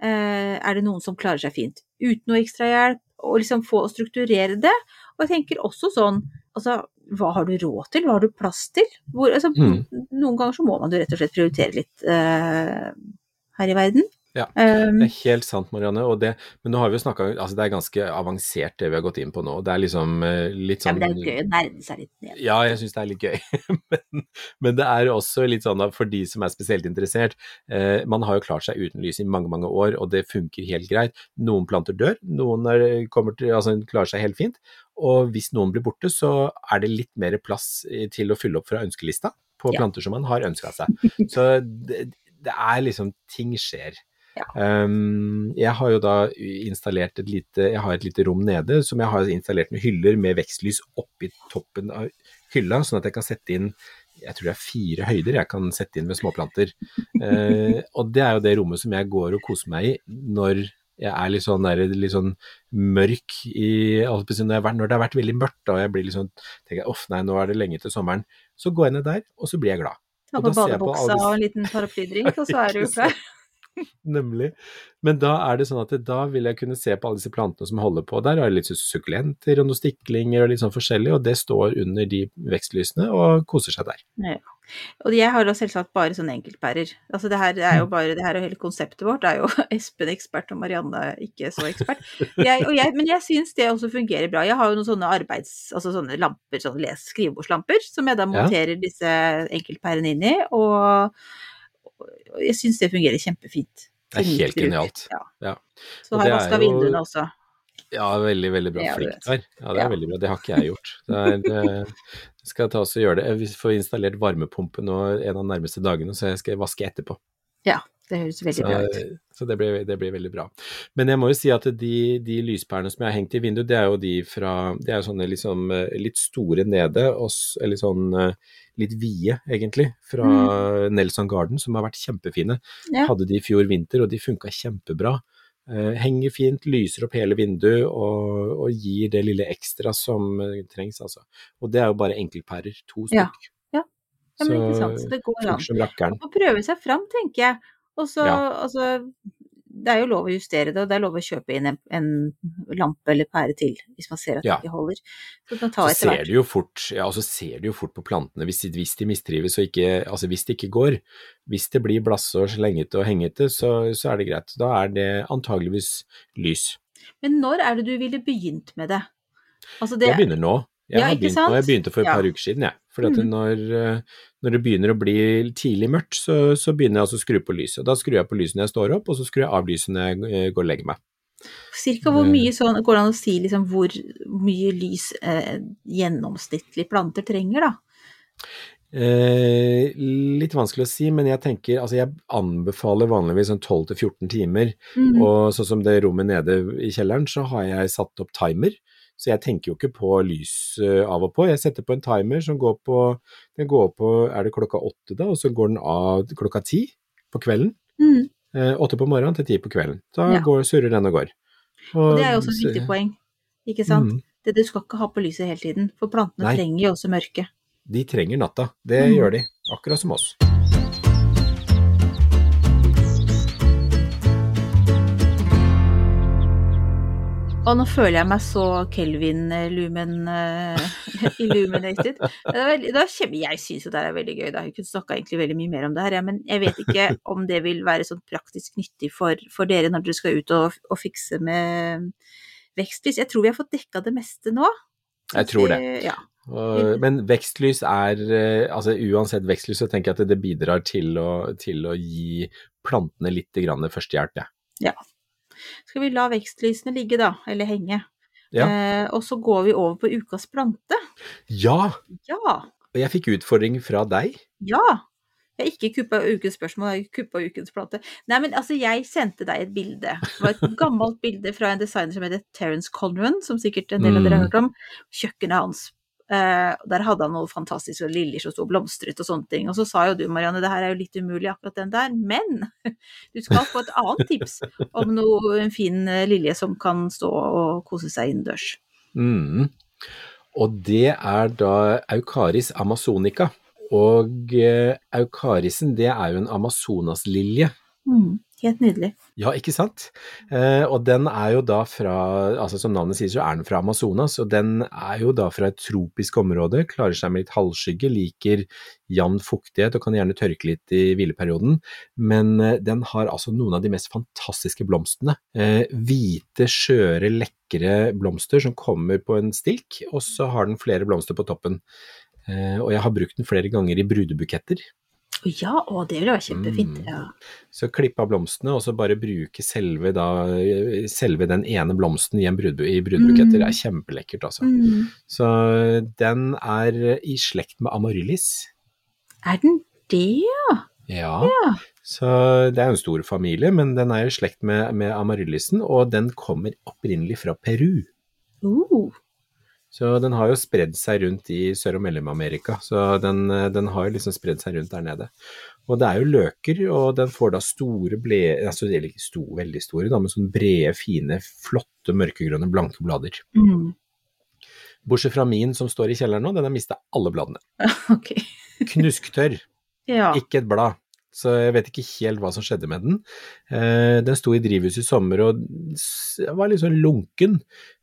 Eh, er det noen som klarer seg fint uten noe ekstra hjelp? Og liksom få å strukturere det. Og jeg tenker også sånn, altså hva har du råd til? Hva har du plass til? Hvor, altså, Mm. Noen ganger så må man jo rett og slett prioritere litt eh, her i verden. Ja, Um, Det er helt sant, Marianne. Og det, men nå har vi jo snakka altså Det er ganske avansert det vi har gått inn på nå. Det er liksom litt litt ja, sånn men det er gøy å nerde seg litt ned. Ja, jeg syns det er litt gøy. men, men det er også litt sånn for de som er spesielt interessert eh, Man har jo klart seg uten lys i mange, mange år, og det funker helt greit. Noen planter dør, noen er, kommer til, altså, klarer seg helt fint. Og hvis noen blir borte, så er det litt mer plass til å fylle opp fra ønskelista på Ja. planter som man har ønska seg. Så det, det er liksom Ting skjer. Ja. Um, jeg har jo da installert et lite Jeg har et lite rom nede som jeg har installert med hyller med vekstlys oppi toppen av hylla, sånn at jeg kan sette inn jeg tror det er fire høyder jeg kan sette inn med småplanter. Uh, og det er jo det rommet som jeg går og koser meg i når jeg er litt sånn, der, litt sånn mørk i når, det har vært veldig mørkt og jeg blir litt sånn, tenker off, nei, nå er det lenge til sommeren, så går jeg ned der, og så blir jeg glad. Ta Og på badebuksa alle- og en liten paraplydrink, og så er du klar. Nemlig. Men da er det sånn at da vil jeg kunne se på alle disse plantene som holder på der. Jeg har litt sukkulenter og noen stiklinger og litt sånn forskjellig, og det står under de vekstlysene og koser seg der. Ja. Og jeg har da selvsagt bare sånne enkeltpærer. Altså det her er jo Mm. bare, det her er hele konseptet vårt. Er jo Espen ekspert og Marianne ikke så ekspert. Jeg, og jeg, men jeg syns det også fungerer bra. Jeg har jo noen sånne arbeids... Altså sånne lamper, sånne skrivebordslamper, som jeg da Ja. monterer disse enkeltpærene inn i. Og, og jeg syns det fungerer kjempefint. Det er helt genialt. Ja. Ja. Så har jeg det vaska vinduene også. Ja, veldig, veldig bra. flikt Flink der. Ja, det er Ja. veldig bra. Det har ikke jeg gjort. Det er, jeg skal ta oss og gjøre det. Vi får installert varmepumpe nå en av de nærmeste dagene, så jeg skal vaske etterpå. Det høres veldig Så, bra ut. så det, blir, det blir veldig bra. Men jeg må jo si at de, de lyspærene som jeg har hengt i vinduet, det er jo de fra Det er sånne liksom eh, litt store nede, og, eller sånn eh, litt vide, egentlig, fra Nelson Garden, som har vært kjempefine. Mm. Ja. Hadde de i fjor vinter, og de funka kjempebra. Eh, henger fint, lyser opp hele vinduet og, og gir det lille ekstra som trengs, altså. Og det er jo bare enkeltpærer, to Ja. stykk. Ja, men ikke sant. Så det går an. Man må prøve seg fram, tenker jeg. Og så, Ja. altså Det er jo lov å justere det, og det er lov å kjøpe inn en, en lampe eller pære til hvis man ser at Ja. det ikke holder. Så Så ser du jo fort, ja, altså ser du jo fort på plantene hvis, hvis de mistrives og ikke Altså hvis det ikke går. Hvis det blir blasse og slengete og hengete, så, så er det greit. Da er det antageligvis lys. Men når er det du ville begynt med det? Altså det Jeg begynner nå. Jeg Ja, begynt jeg begynte for et Ja. par uker siden, jeg. For at Mhm. når, eh, når det begynner å bli tidlig mørkt, så, så begynner jeg å skru på lyset. Da skrur jeg på lyset når jeg står opp, og så skrur jeg av lyset når jeg eh, går og legger meg. Cirka hvor mye sånn, går det an å si liksom hvor mye lys eh, gjennomsnittlig planter trenger, da? Eh, litt vanskelig å si, men jeg tenker Altså, jeg anbefaler vanligvis sånn 12-14 timer. Mm. Og sånn som det rommet nede i kjelleren, så har jeg satt opp timer. Så jeg tenker jo ikke på lys eh, av og på. Jeg setter på en timer som går på Den går på Er det klokka åtte, da? Og så går den av klokka ti på kvelden. Mm. Eh, Åtte på morgenen til ti på kvelden. Da Ja. går, surrer den og går. Og det er jo også et viktig poeng, ikke sant? Mm. Det, du skal ikke ha på lyset hele tiden, for plantene Nei. trenger jo også mørke. De trenger natta. Det mm. gjør de. Akkurat som oss. Og nå føler jeg meg så Kelvin-lumen eh, illuminated. Det er veldig, det er jeg syns jo det er veldig gøy, da. Jeg kunne snakka egentlig veldig mye mer om det her, ja, men jeg vet ikke om det vil være sånn praktisk nyttig for, for dere når dere skal ut og, og fikse med vekstlys. Jeg tror vi har fått dekka det meste nå. Jeg tror det. Ja. Men vekstlys er eh, Altså uansett vekstlys, så tenker jeg at det bidrar til å, til å gi plantene litt grann førstehjelp, jeg. Skal vi la vekstlysene ligge, da, eller henge. Ja. Eh, og så går vi over på ukas plante. Ja! Ja! Og jeg fikk utfordring fra deg. Ja! Jeg har ikke kuppa ukens spørsmål, jeg har kuppa ukens plate. Nei, men altså, jeg sendte deg et bilde. Det var et gammelt bilde fra en designer som heter Terence Conran, som sikkert en del av dere har Mm. hørt om. Kjøkkenet hans. Eh, der hadde han noe fantastisk, og liljer som sto og blomstret og sånne ting. Og så sa jo du, Marianne, det her er jo litt umulig, akkurat den der, men du skal få et annet tips om noe, en fin eh, lilje som kan stå og kose seg innendørs. Mm. Og det er da Eukaris amazonica. Og eukarisen eucarisen, det er jo en amazonaslilje. Mm, helt nydelig. Ja, ikke sant? Eh, og den er jo da fra, altså som navnet sier, så er den fra Amazonas, og den er jo da fra et tropisk område, klarer seg med litt halvskygge, liker jevn fuktighet og kan gjerne tørke litt i hvileperioden, men eh, den har altså noen av de mest fantastiske blomstene. Eh, hvite, skjøre, lekre blomster som kommer på en stilk, og så har den flere blomster på toppen. Eh, og jeg har brukt den flere ganger i brudebuketter. Ja, å, det ville vært kjempefint. Mm. Ja. Så klippe av blomstene, og så bare bruke selve, da, selve den ene blomsten i, en brudbu i brudbuketter, Mm. er kjempelekkert, altså. Mm. Så den er i slekt med amaryllis. Er den det? Ja. Ja. Så det er jo en stor familie, men den er i slekt med, med amaryllisen, og den kommer opprinnelig fra Peru. Uh. Så den har jo spredd seg rundt i Sør- og Mellom-Amerika, så den, den har jo liksom spredd seg rundt der nede. Og det er jo løker, og den får da store ble... Altså eller ikke store, veldig store, da, men sånne brede, fine, flotte, mørkegrønne, blanke blader. Mm. Bortsett fra min som står i kjelleren nå, den har mista alle bladene. Ok. Knusktørr, Ja. ikke et blad. Så jeg vet ikke helt hva som skjedde med den. Eh, den sto i drivhuset i sommer og var litt sånn lunken,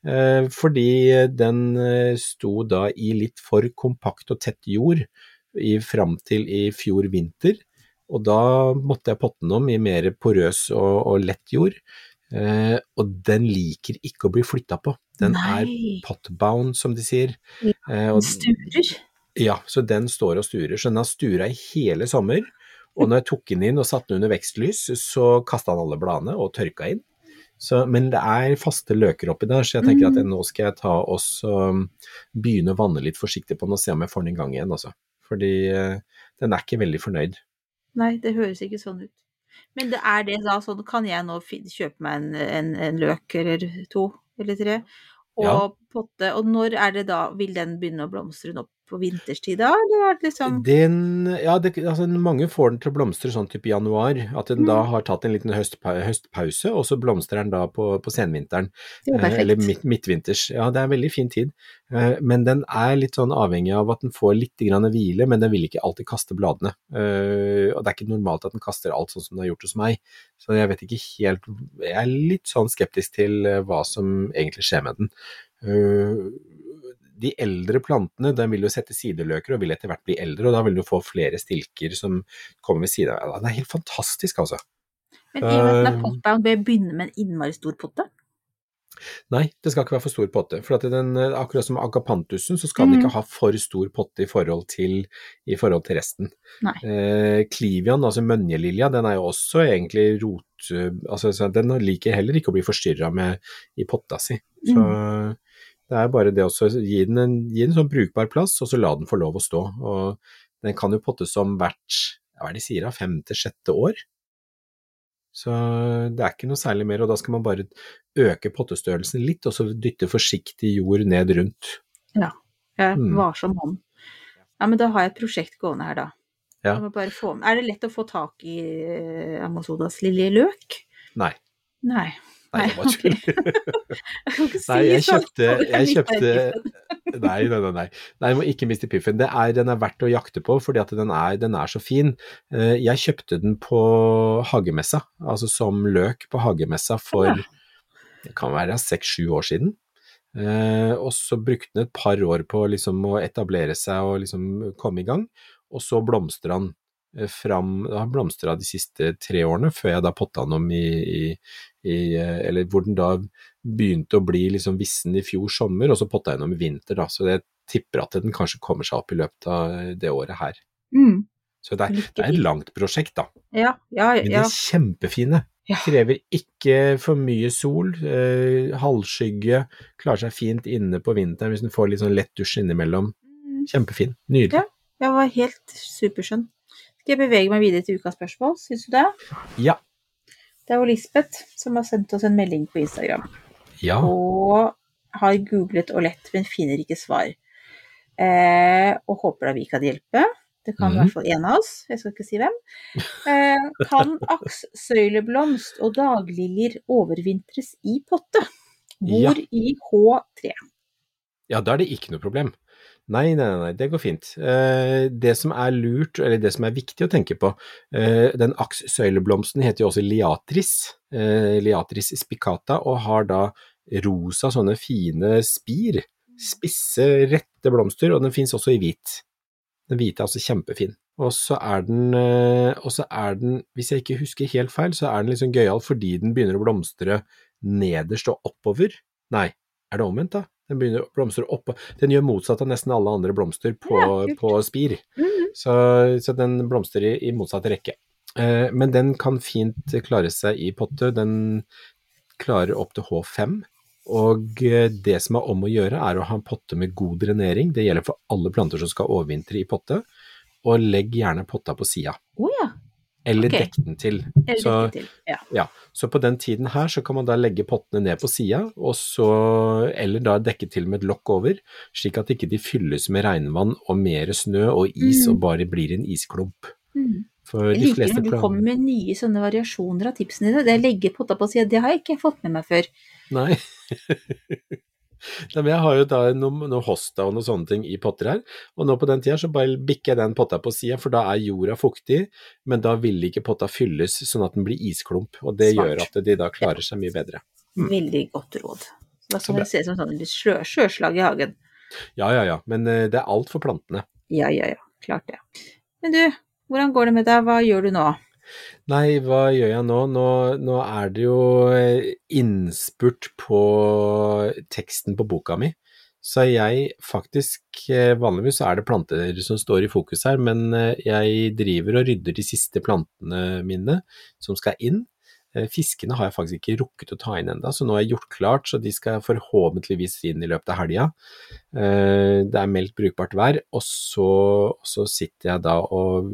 eh, fordi den eh, sto da i litt for kompakt og tett jord i, fram til i fjor vinter. Og da måtte jeg potte den om i mer porøs og, og lett jord. Eh, og den liker ikke å bli flytta på. Den er potbound, som de sier. Ja, Den og, sturer. ja, så den står og sturer. Så den har stura i hele sommer. Og når jeg tok den inn og satte den under vekstlys, så kasta han alle bladene og tørka inn. Så, men det er faste løker oppi der, så jeg tenker at jeg, nå skal jeg ta oss og begynne å vanne litt forsiktig på den og se om jeg får den i gang igjen, altså. Fordi eh, den er ikke veldig fornøyd. Nei, det høres ikke sånn ut. Men det er det da, sånn kan jeg nå kjøpe meg en, en, en løk eller to eller tre, og Ja. Potte, og når er det da, vil den begynne å blomstre opp på vinterstid da, eller er det liksom Den, ja, det, altså, mange får den til å blomstre sånn type januar, at den da Mm. har tatt en liten høstpa høstpause, og så blomstrer den da på, på senvinteren. Er Eh. Eller midt, midtvinters. Ja, det er en veldig fin tid. Eh, Men den er litt sånn avhengig av at den får litt grann hvile, men den vil ikke alltid kaste bladene. Eh, Og det er ikke normalt at den kaster alt sånn som den har gjort hos meg. Så jeg vet ikke helt Jeg er litt sånn skeptisk til hva som egentlig skjer med den. Eh, De eldre plantene den vil jo sette sideløker og vil etter hvert bli eldre, og da vil du få flere stilker som kommer ved siden av. Den Det er helt fantastisk, altså. Men i og med at den er Eh, potbound, bør jeg begynne med en innmari stor potte? Nei, det skal ikke være for stor potte. For den, akkurat som agapantusen, så skal den Mhm. ikke ha for stor potte i forhold til, i forhold til resten. Eh, Klivian, altså mønjelilja, den er jo også egentlig rot... Altså, den liker heller ikke å bli forstyrra i potta si. Så Mm. Det er bare det å gi den en, gi den en sånn brukbar plass, og så la den få lov å stå. Og den kan jo pottes om hvert, hva er det de sier femte, sjette år. Så det er ikke noe særlig mer, og da skal man bare øke pottestørrelsen litt, og så dytte forsiktig jord ned rundt. Jeg er Mm. varsom hånd. Ja, men da har jeg et prosjekt gående her, da. Ja. Jeg må bare få, er det lett å få tak i eh, Amazonas lille løk? Nei. Nei. Nei. Jeg bare tuller. Nei, jeg kjøpte, jeg kjøpte. Nei, nei, nei. nei. du må ikke miste piffen. Det er, den er verdt å jakte på fordi at den er, den er så fin. Eh, Jeg kjøpte den på hagemessa, altså som løk på hagemessa for det kan være seks-sju år siden. Eh, og så brukte den et par år på liksom å etablere seg og liksom komme i gang, og så blomstra den fram Det har blomstra de siste tre årene, før jeg da potta den om i, i, i eh, Eller hvor den da begynte å bli liksom vissen i fjor sommer, og så potta jeg den om i vinter, da. Så jeg tipper at den kanskje kommer seg opp i løpet av det året her. Mm. Så det er, det er et langt prosjekt, da. Ja, ja, Men de er kjempefine. Ja. Krever ikke for mye sol, eh, halvskygge, klarer seg fint inne på vinteren hvis den får litt sånn lett dusj innimellom. Mm. Kjempefin. Nydelig. Ja. Jeg var helt superskjønn. Skal jeg bevege meg videre til ukas spørsmål, syns du det? Ja. Det er jo Lisbeth som har sendt oss en melding på Instagram. Ja. Og har googlet og lett, men finner ikke svar. Eh, og håper da vi kan hjelpe. Det kan i Mhm. hvert fall en av oss, jeg skal ikke si hvem. Eh, kan akssøyleblomst og dagliljer overvintres i potte? Ja. I H3. Ja, da er det ikke noe problem. Nei, nei, nei, det går fint. Eh, det som er lurt, eller det som er viktig å tenke på, eh, den akssøyleblomsten heter jo også liatris, eh, liatris spicata, og har da rosa sånne fine spir, spisse, rette blomster, og den finnes også i hvit. Den hvite er altså kjempefin. Og så er er den, hvis jeg ikke husker helt feil, så er den liksom gøyal fordi den begynner å blomstre nederst og oppover. Nei, er det omvendt da? Den begynner å blomstre oppå. Den gjør motsatt av nesten alle andre blomster på, Ja, på spir. Mhm. Så, så den blomstrer i, i motsatt rekke. Eh, men den kan fint klare seg i potte. Den klarer opp til H5. Og eh, det som er om å gjøre, er å ha en potte med god drenering. Det gjelder for alle planter som skal overvintre i potte. Og legg gjerne potta på sida. Oh, ja. Eller okay. dekk den til. Eller Så, den til. Ja. ja, så på den tiden her så kan man da legge pottene ned på sida, eller da dekke til med et lokk over, slik at ikke de fylles med regnvann og mer snø og is Mm. og bare blir en isklump. Mm. For Jeg liker når du kommer med nye sånne variasjoner av tipsene dine. Det å legge potta på sida, det har jeg ikke fått med meg før. Nei. Jeg har jo da noen, noen hosta og noen sånne ting i potter her, og nå på den tida så bare bikker jeg den potta på sida, for da er jorda fuktig, men da vil ikke potta fylles sånn at den blir isklump, og det Smart. gjør at de da klarer seg mye bedre. Mm. Veldig godt råd. Da skal kan det se ut som sånn litt sjø, sjøslag i hagen. Ja, ja, ja, men eh, det er alt for plantene. Ja, ja, ja. Klart det. Men du, hvordan går det med deg? Hva gjør du nå? Nei, hva gjør jeg nå? Nå, nå er det jo eh, innspurt på teksten på boka mi. Så jeg faktisk eh, Vanligvis er det planter som står i fokus her, men eh, jeg driver og rydder de siste plantene mine som skal inn. Eh, Fiskene har jeg faktisk ikke rukket å ta inn enda, så nå har jeg gjort klart, så de skal forhåpentligvis inn i løpet av helga. Eh, Det er meldt brukbart vær, og så, så sitter jeg da og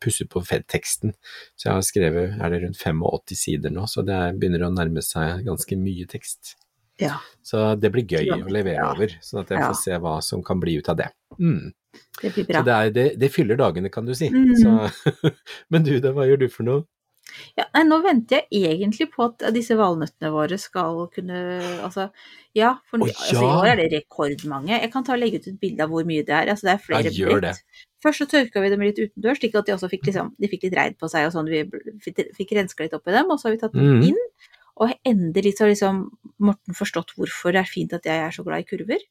pusser på teksten. Så jeg har skrevet er det rundt 85 sider nå, så det er- begynner å nærme seg ganske mye tekst. Ja. Så det blir gøy å levere Ja. over, sånn at jeg Ja. får se hva som kan bli ut av det. Mm. Det blir Så bra. det, er, det, det fyller dagene, kan du si. Mm. Så, men du da, hva gjør du for noe? Ja, nei, nå venter jeg egentlig på at disse valnøttene våre skal kunne Altså, ja, for Å, altså, i ja. år er det rekordmange. Jeg kan ta og legge ut et bilde av hvor mye det er. Altså, det er flere Ja, gjør brett. Først så tørka vi dem litt utendørs, slik at de også fikk, liksom, de fikk litt regn på seg og sånn. Vi fikk, fikk renska litt opp i dem, og så har vi tatt dem Mm. inn. Og endelig så har liksom Morten forstått hvorfor det er fint at jeg er så glad i kurver.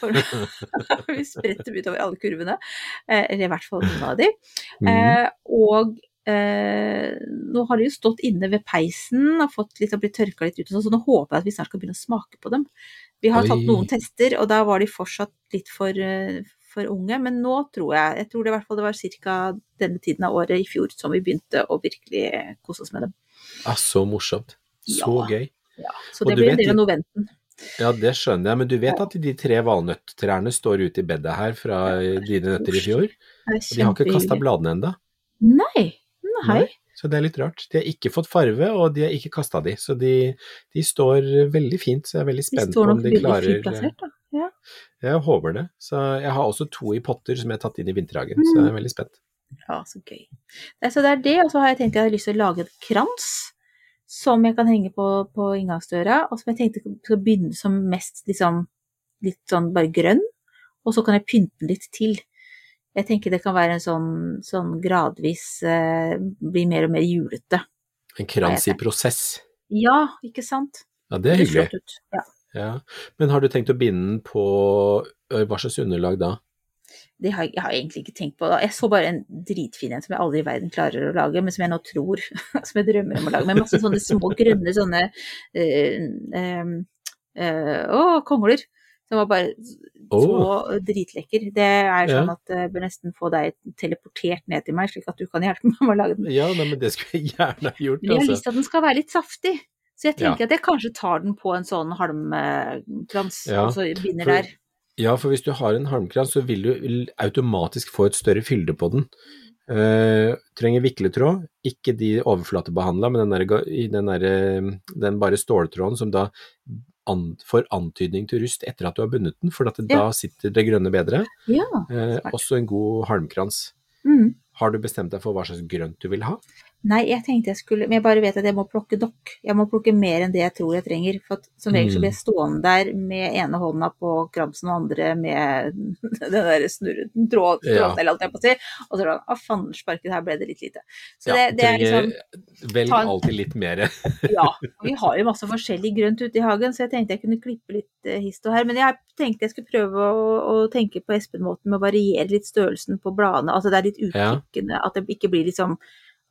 For vi spretter dem utover alle kurvene. Eh, Eller i hvert fall noen av de. Mm. Eh, og eh, nå har de jo stått inne ved peisen og fått liksom blitt tørka litt ut, og sånn, så nå håper jeg at vi snart skal begynne å smake på dem. Vi har Oi. tatt noen tester, og da var de fortsatt litt for, eh, for unge, men nå tror jeg Jeg tror det i hvert fall det var ca. denne tiden av året i fjor som vi begynte å virkelig kose oss med dem. Ah, så morsomt. Så Ja. gøy. Ja, så det blir en del av noventen. Ja, det skjønner jeg, men du vet at de tre valnøtttrærne står ute i bedet her fra dine nøtter i fjor? Og de har ikke kasta bladene ennå. Nei. Nei. Så det er litt rart. De har ikke fått farve, og de har ikke kasta de. Så de, de står veldig fint, så jeg er veldig De spent på om om klarer de veldig klarer fint plassert, da. Ja. Jeg håper det. Så jeg har også to i potter som jeg har tatt inn i vinterhagen, så jeg er veldig spent. ja, så gøy. Nei, så det er det, og så har jeg tenkt at jeg har lyst til å lage en krans som jeg kan henge på, på inngangsdøra, og som jeg tenkte skal begynne som mest liksom litt sånn bare grønn, og så kan jeg pynte den litt til. Jeg tenker det kan være en sånn, sånn gradvis eh, bli mer og mer julete. En krans i prosess. Ja, ikke sant? Ja, det er hyggelig. Det ut. Ja. Ja. Men har du tenkt å binde den på hva slags underlag da? Det har jeg, jeg har egentlig ikke tenkt på. Da. Jeg så bare en dritfin en som jeg aldri i verden klarer å lage, men som jeg nå tror, som jeg drømmer om å lage, med masse sånne små grønne sånne øh, øh, øh, Å, kongler! Som var bare så dritlekker. Det er sånn Ja. at jeg bør nesten få deg teleportert ned til meg, slik at du kan hjelpe meg med å lage den. Ja, nei, men det skulle jeg gjerne ha gjort, Men jeg har lyst altså. til at den skal være litt saftig. Så jeg tenker Ja. at jeg kanskje tar den på en sånn halmkrans, Ja, og så binder for- der. Ja, for hvis du har en halmkrans, så vil du automatisk få et større fylde på den. Uh, trenger vikletråd, ikke de overflatebehandla, men den, der, den, der, eh, den bare ståltråden som da får antydning til rust etter at du har bundet den, for Ja. da sitter det grønne bedre. Ja. Eh, også en god halmkrans. Mm. Har du bestemt deg for hva slags grønt du vil ha? Nei, jeg tenkte jeg skulle Men jeg bare vet at jeg må plukke nok. Jeg må plukke mer enn det jeg tror jeg trenger. For at som regel så blir jeg stående der med ene hånda på kramsen og andre med den der snurren, tråd, Ja. eller alt jeg på å si. Og så er det sånn Å, fandersparket, her ble det litt lite. Så Ja, det, det er liksom Velg ta alltid litt mer. Ja. og Vi har jo masse forskjellig grønt ute i hagen, så jeg tenkte jeg kunne klippe litt eh, hist og her. Men jeg tenkte jeg skulle prøve å, å tenke på Espen-måten med å variere litt størrelsen på bladene. Altså det er litt Ja. At det ikke blir liksom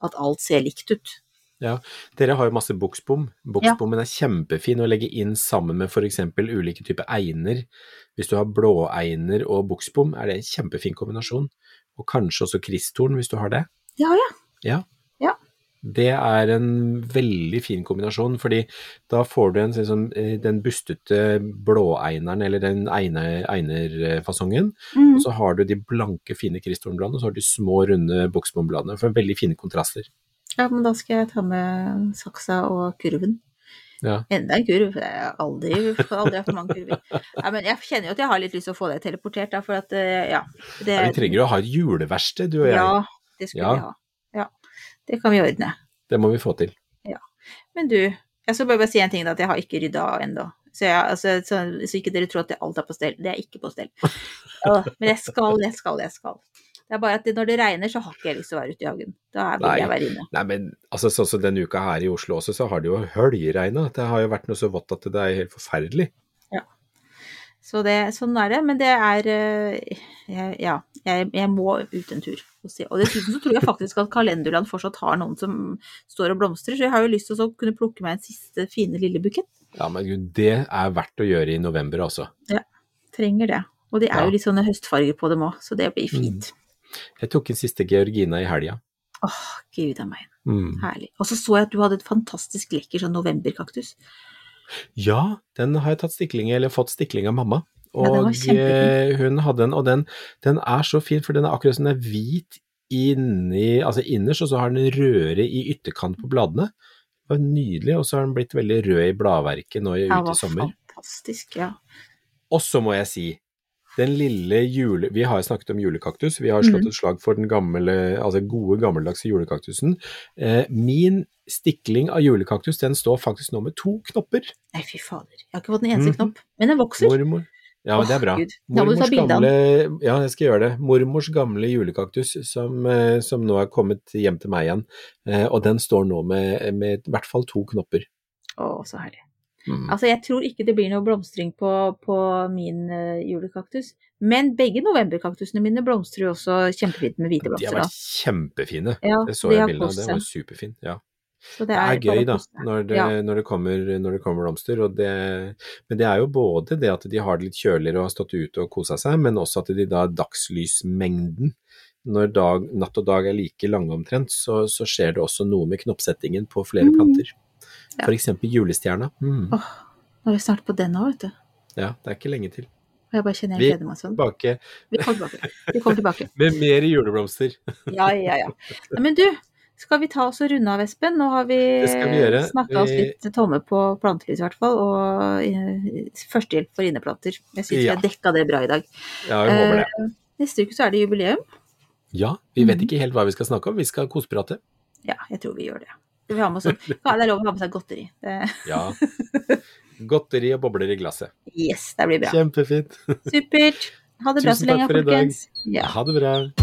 at alt ser likt ut. Ja, Dere har jo masse buksbom. Buksbommen er kjempefin å legge inn sammen med f.eks. ulike typer einer. Hvis du har blåeiner og buksbom, er det en kjempefin kombinasjon. Og kanskje også kristtorn, hvis du har det. Ja, ja. Ja. Ja. Det er en veldig fin kombinasjon, fordi da får du en sånn den bustete blåeineren, eller den einerfasongen, Mm. og så har du de blanke, fine kristtornbladene, og så har du de små, runde buksbombladene, for veldig fine kontraster. Ja, men da skal jeg ta med saksa og kurven. Ja. Enda en kurv. Jeg har aldri, aldri hatt mange kurver. Ja, men jeg kjenner jo at jeg har litt lyst til å få deg teleportert, da, for at eh, ja. Det, Ja, vi trenger jo å ha et juleverksted, du og jeg. Ja, det skulle Ja. vi ha. Ja. Det kan vi ordne. Det må vi få til. Men du, jeg skal bare, si en ting, da, at jeg har ikke rydda ennå. Så, jeg, altså, så, så ikke dere tror at alt er på stell. Det er ikke på stell. Ja, men jeg skal, jeg skal, jeg skal. Det er bare at det, når det regner, så har ikke jeg lyst til å være ute i hagen. Da vil Nei. jeg være inne. Nei, men altså, sånn som denne uka her i Oslo også, så har det jo høljeregna. Det har jo vært noe så vått at det er helt forferdelig. Så det, sånn er det. Men det er eh, jeg, Ja, jeg, jeg må ut en tur og se. Og dessuten så tror jeg faktisk at Kalenderland fortsatt har noen som står og blomstrer, så jeg har jo lyst til å kunne plukke meg en siste fine lille bukett. Ja, men gud, det er verdt å gjøre i november, også. Ja, Trenger det. Og det er Ja. jo litt sånne høstfarger på dem òg, så det blir fint. Jeg tok en siste Georgina i helga. Åh, gud a meg. Mm. Herlig. Og så så jeg at du hadde et fantastisk lekker sånn novemberkaktus. Ja, den har jeg tatt stikling eller fått stikling av mamma. Ja, var Og kjempefin. eh, hun hadde den, og den, den er så fin, for den er akkurat som den er hvit inni, altså innerst, og så har den rødere i ytterkant på bladene. Det var nydelig, og så har den blitt veldig rød i bladverket nå i- Ja, ute i var sommer. fantastisk, ja. Og så må jeg si, den lille jule... Vi har snakket om julekaktus, vi har slått Mhm. et slag for den gamle, altså gode gammeldagse julekaktusen. Eh, min stikling av julekaktus, den står faktisk nå med to knopper. Nei, fy fader. Jeg har ikke fått en eneste mm. knopp. Men den vokser. Mormor. Ja, det er bra. Gud. Mormors gamle, ja, jeg skal gjøre det. Mormors gamle julekaktus som, eh, som nå er kommet hjem til meg igjen. Eh, og den står nå med, med i hvert fall to knopper. Å, så herlig. Mm. Altså, jeg tror ikke det blir noe blomstring på, på min uh, julekaktus. Men begge novemberkaktusene mine blomstrer jo også kjempefint med hvite blomster. De har vært kjempefine. Ja, Det så de jeg bilde av, det var superfint. Ja. Så Det er bare gøy da, når det, Ja. når det, kommer, når det kommer blomster. Det, men det er jo både det at de har det litt kjøligere og har stått ute og kosa seg, men også at de da dagslysmengden Når dag, natt og dag er like lange omtrent, så, så skjer det også noe med knoppsettingen på flere Mm. Ja. Eksempel julestjerna. Mm. Åh, nå er vi snart på den òg, vet du. Ja, det er ikke lenge til. Og jeg bare kjenner jeg gleder meg sånn. Vi kommer tilbake. Vi kommer tilbake. med mer juleblomster. Ja, ja, ja. Men du, skal vi ta oss og runde av, Espen? Nå har vi, vi snakka oss litt tomme på plantelys, i hvert fall. Og eh, førstehjelp for inneplanter. Jeg syns Ja. vi har dekka det bra i dag. Ja, vi håper det. Eh, Neste uke så er det jubileum. Ja, vi vet Mhm. ikke helt hva vi skal snakke om, vi skal koseprate. Ja, jeg tror vi gjør det. Det er lov å ha med seg godteri. Det, Ja. Godteri og bobler i glasset. yes, det blir bra. Kjempefint. Supert. Ha det bra så Tusen lenge, takk for i dag. folkens. Ja. Ha det bra.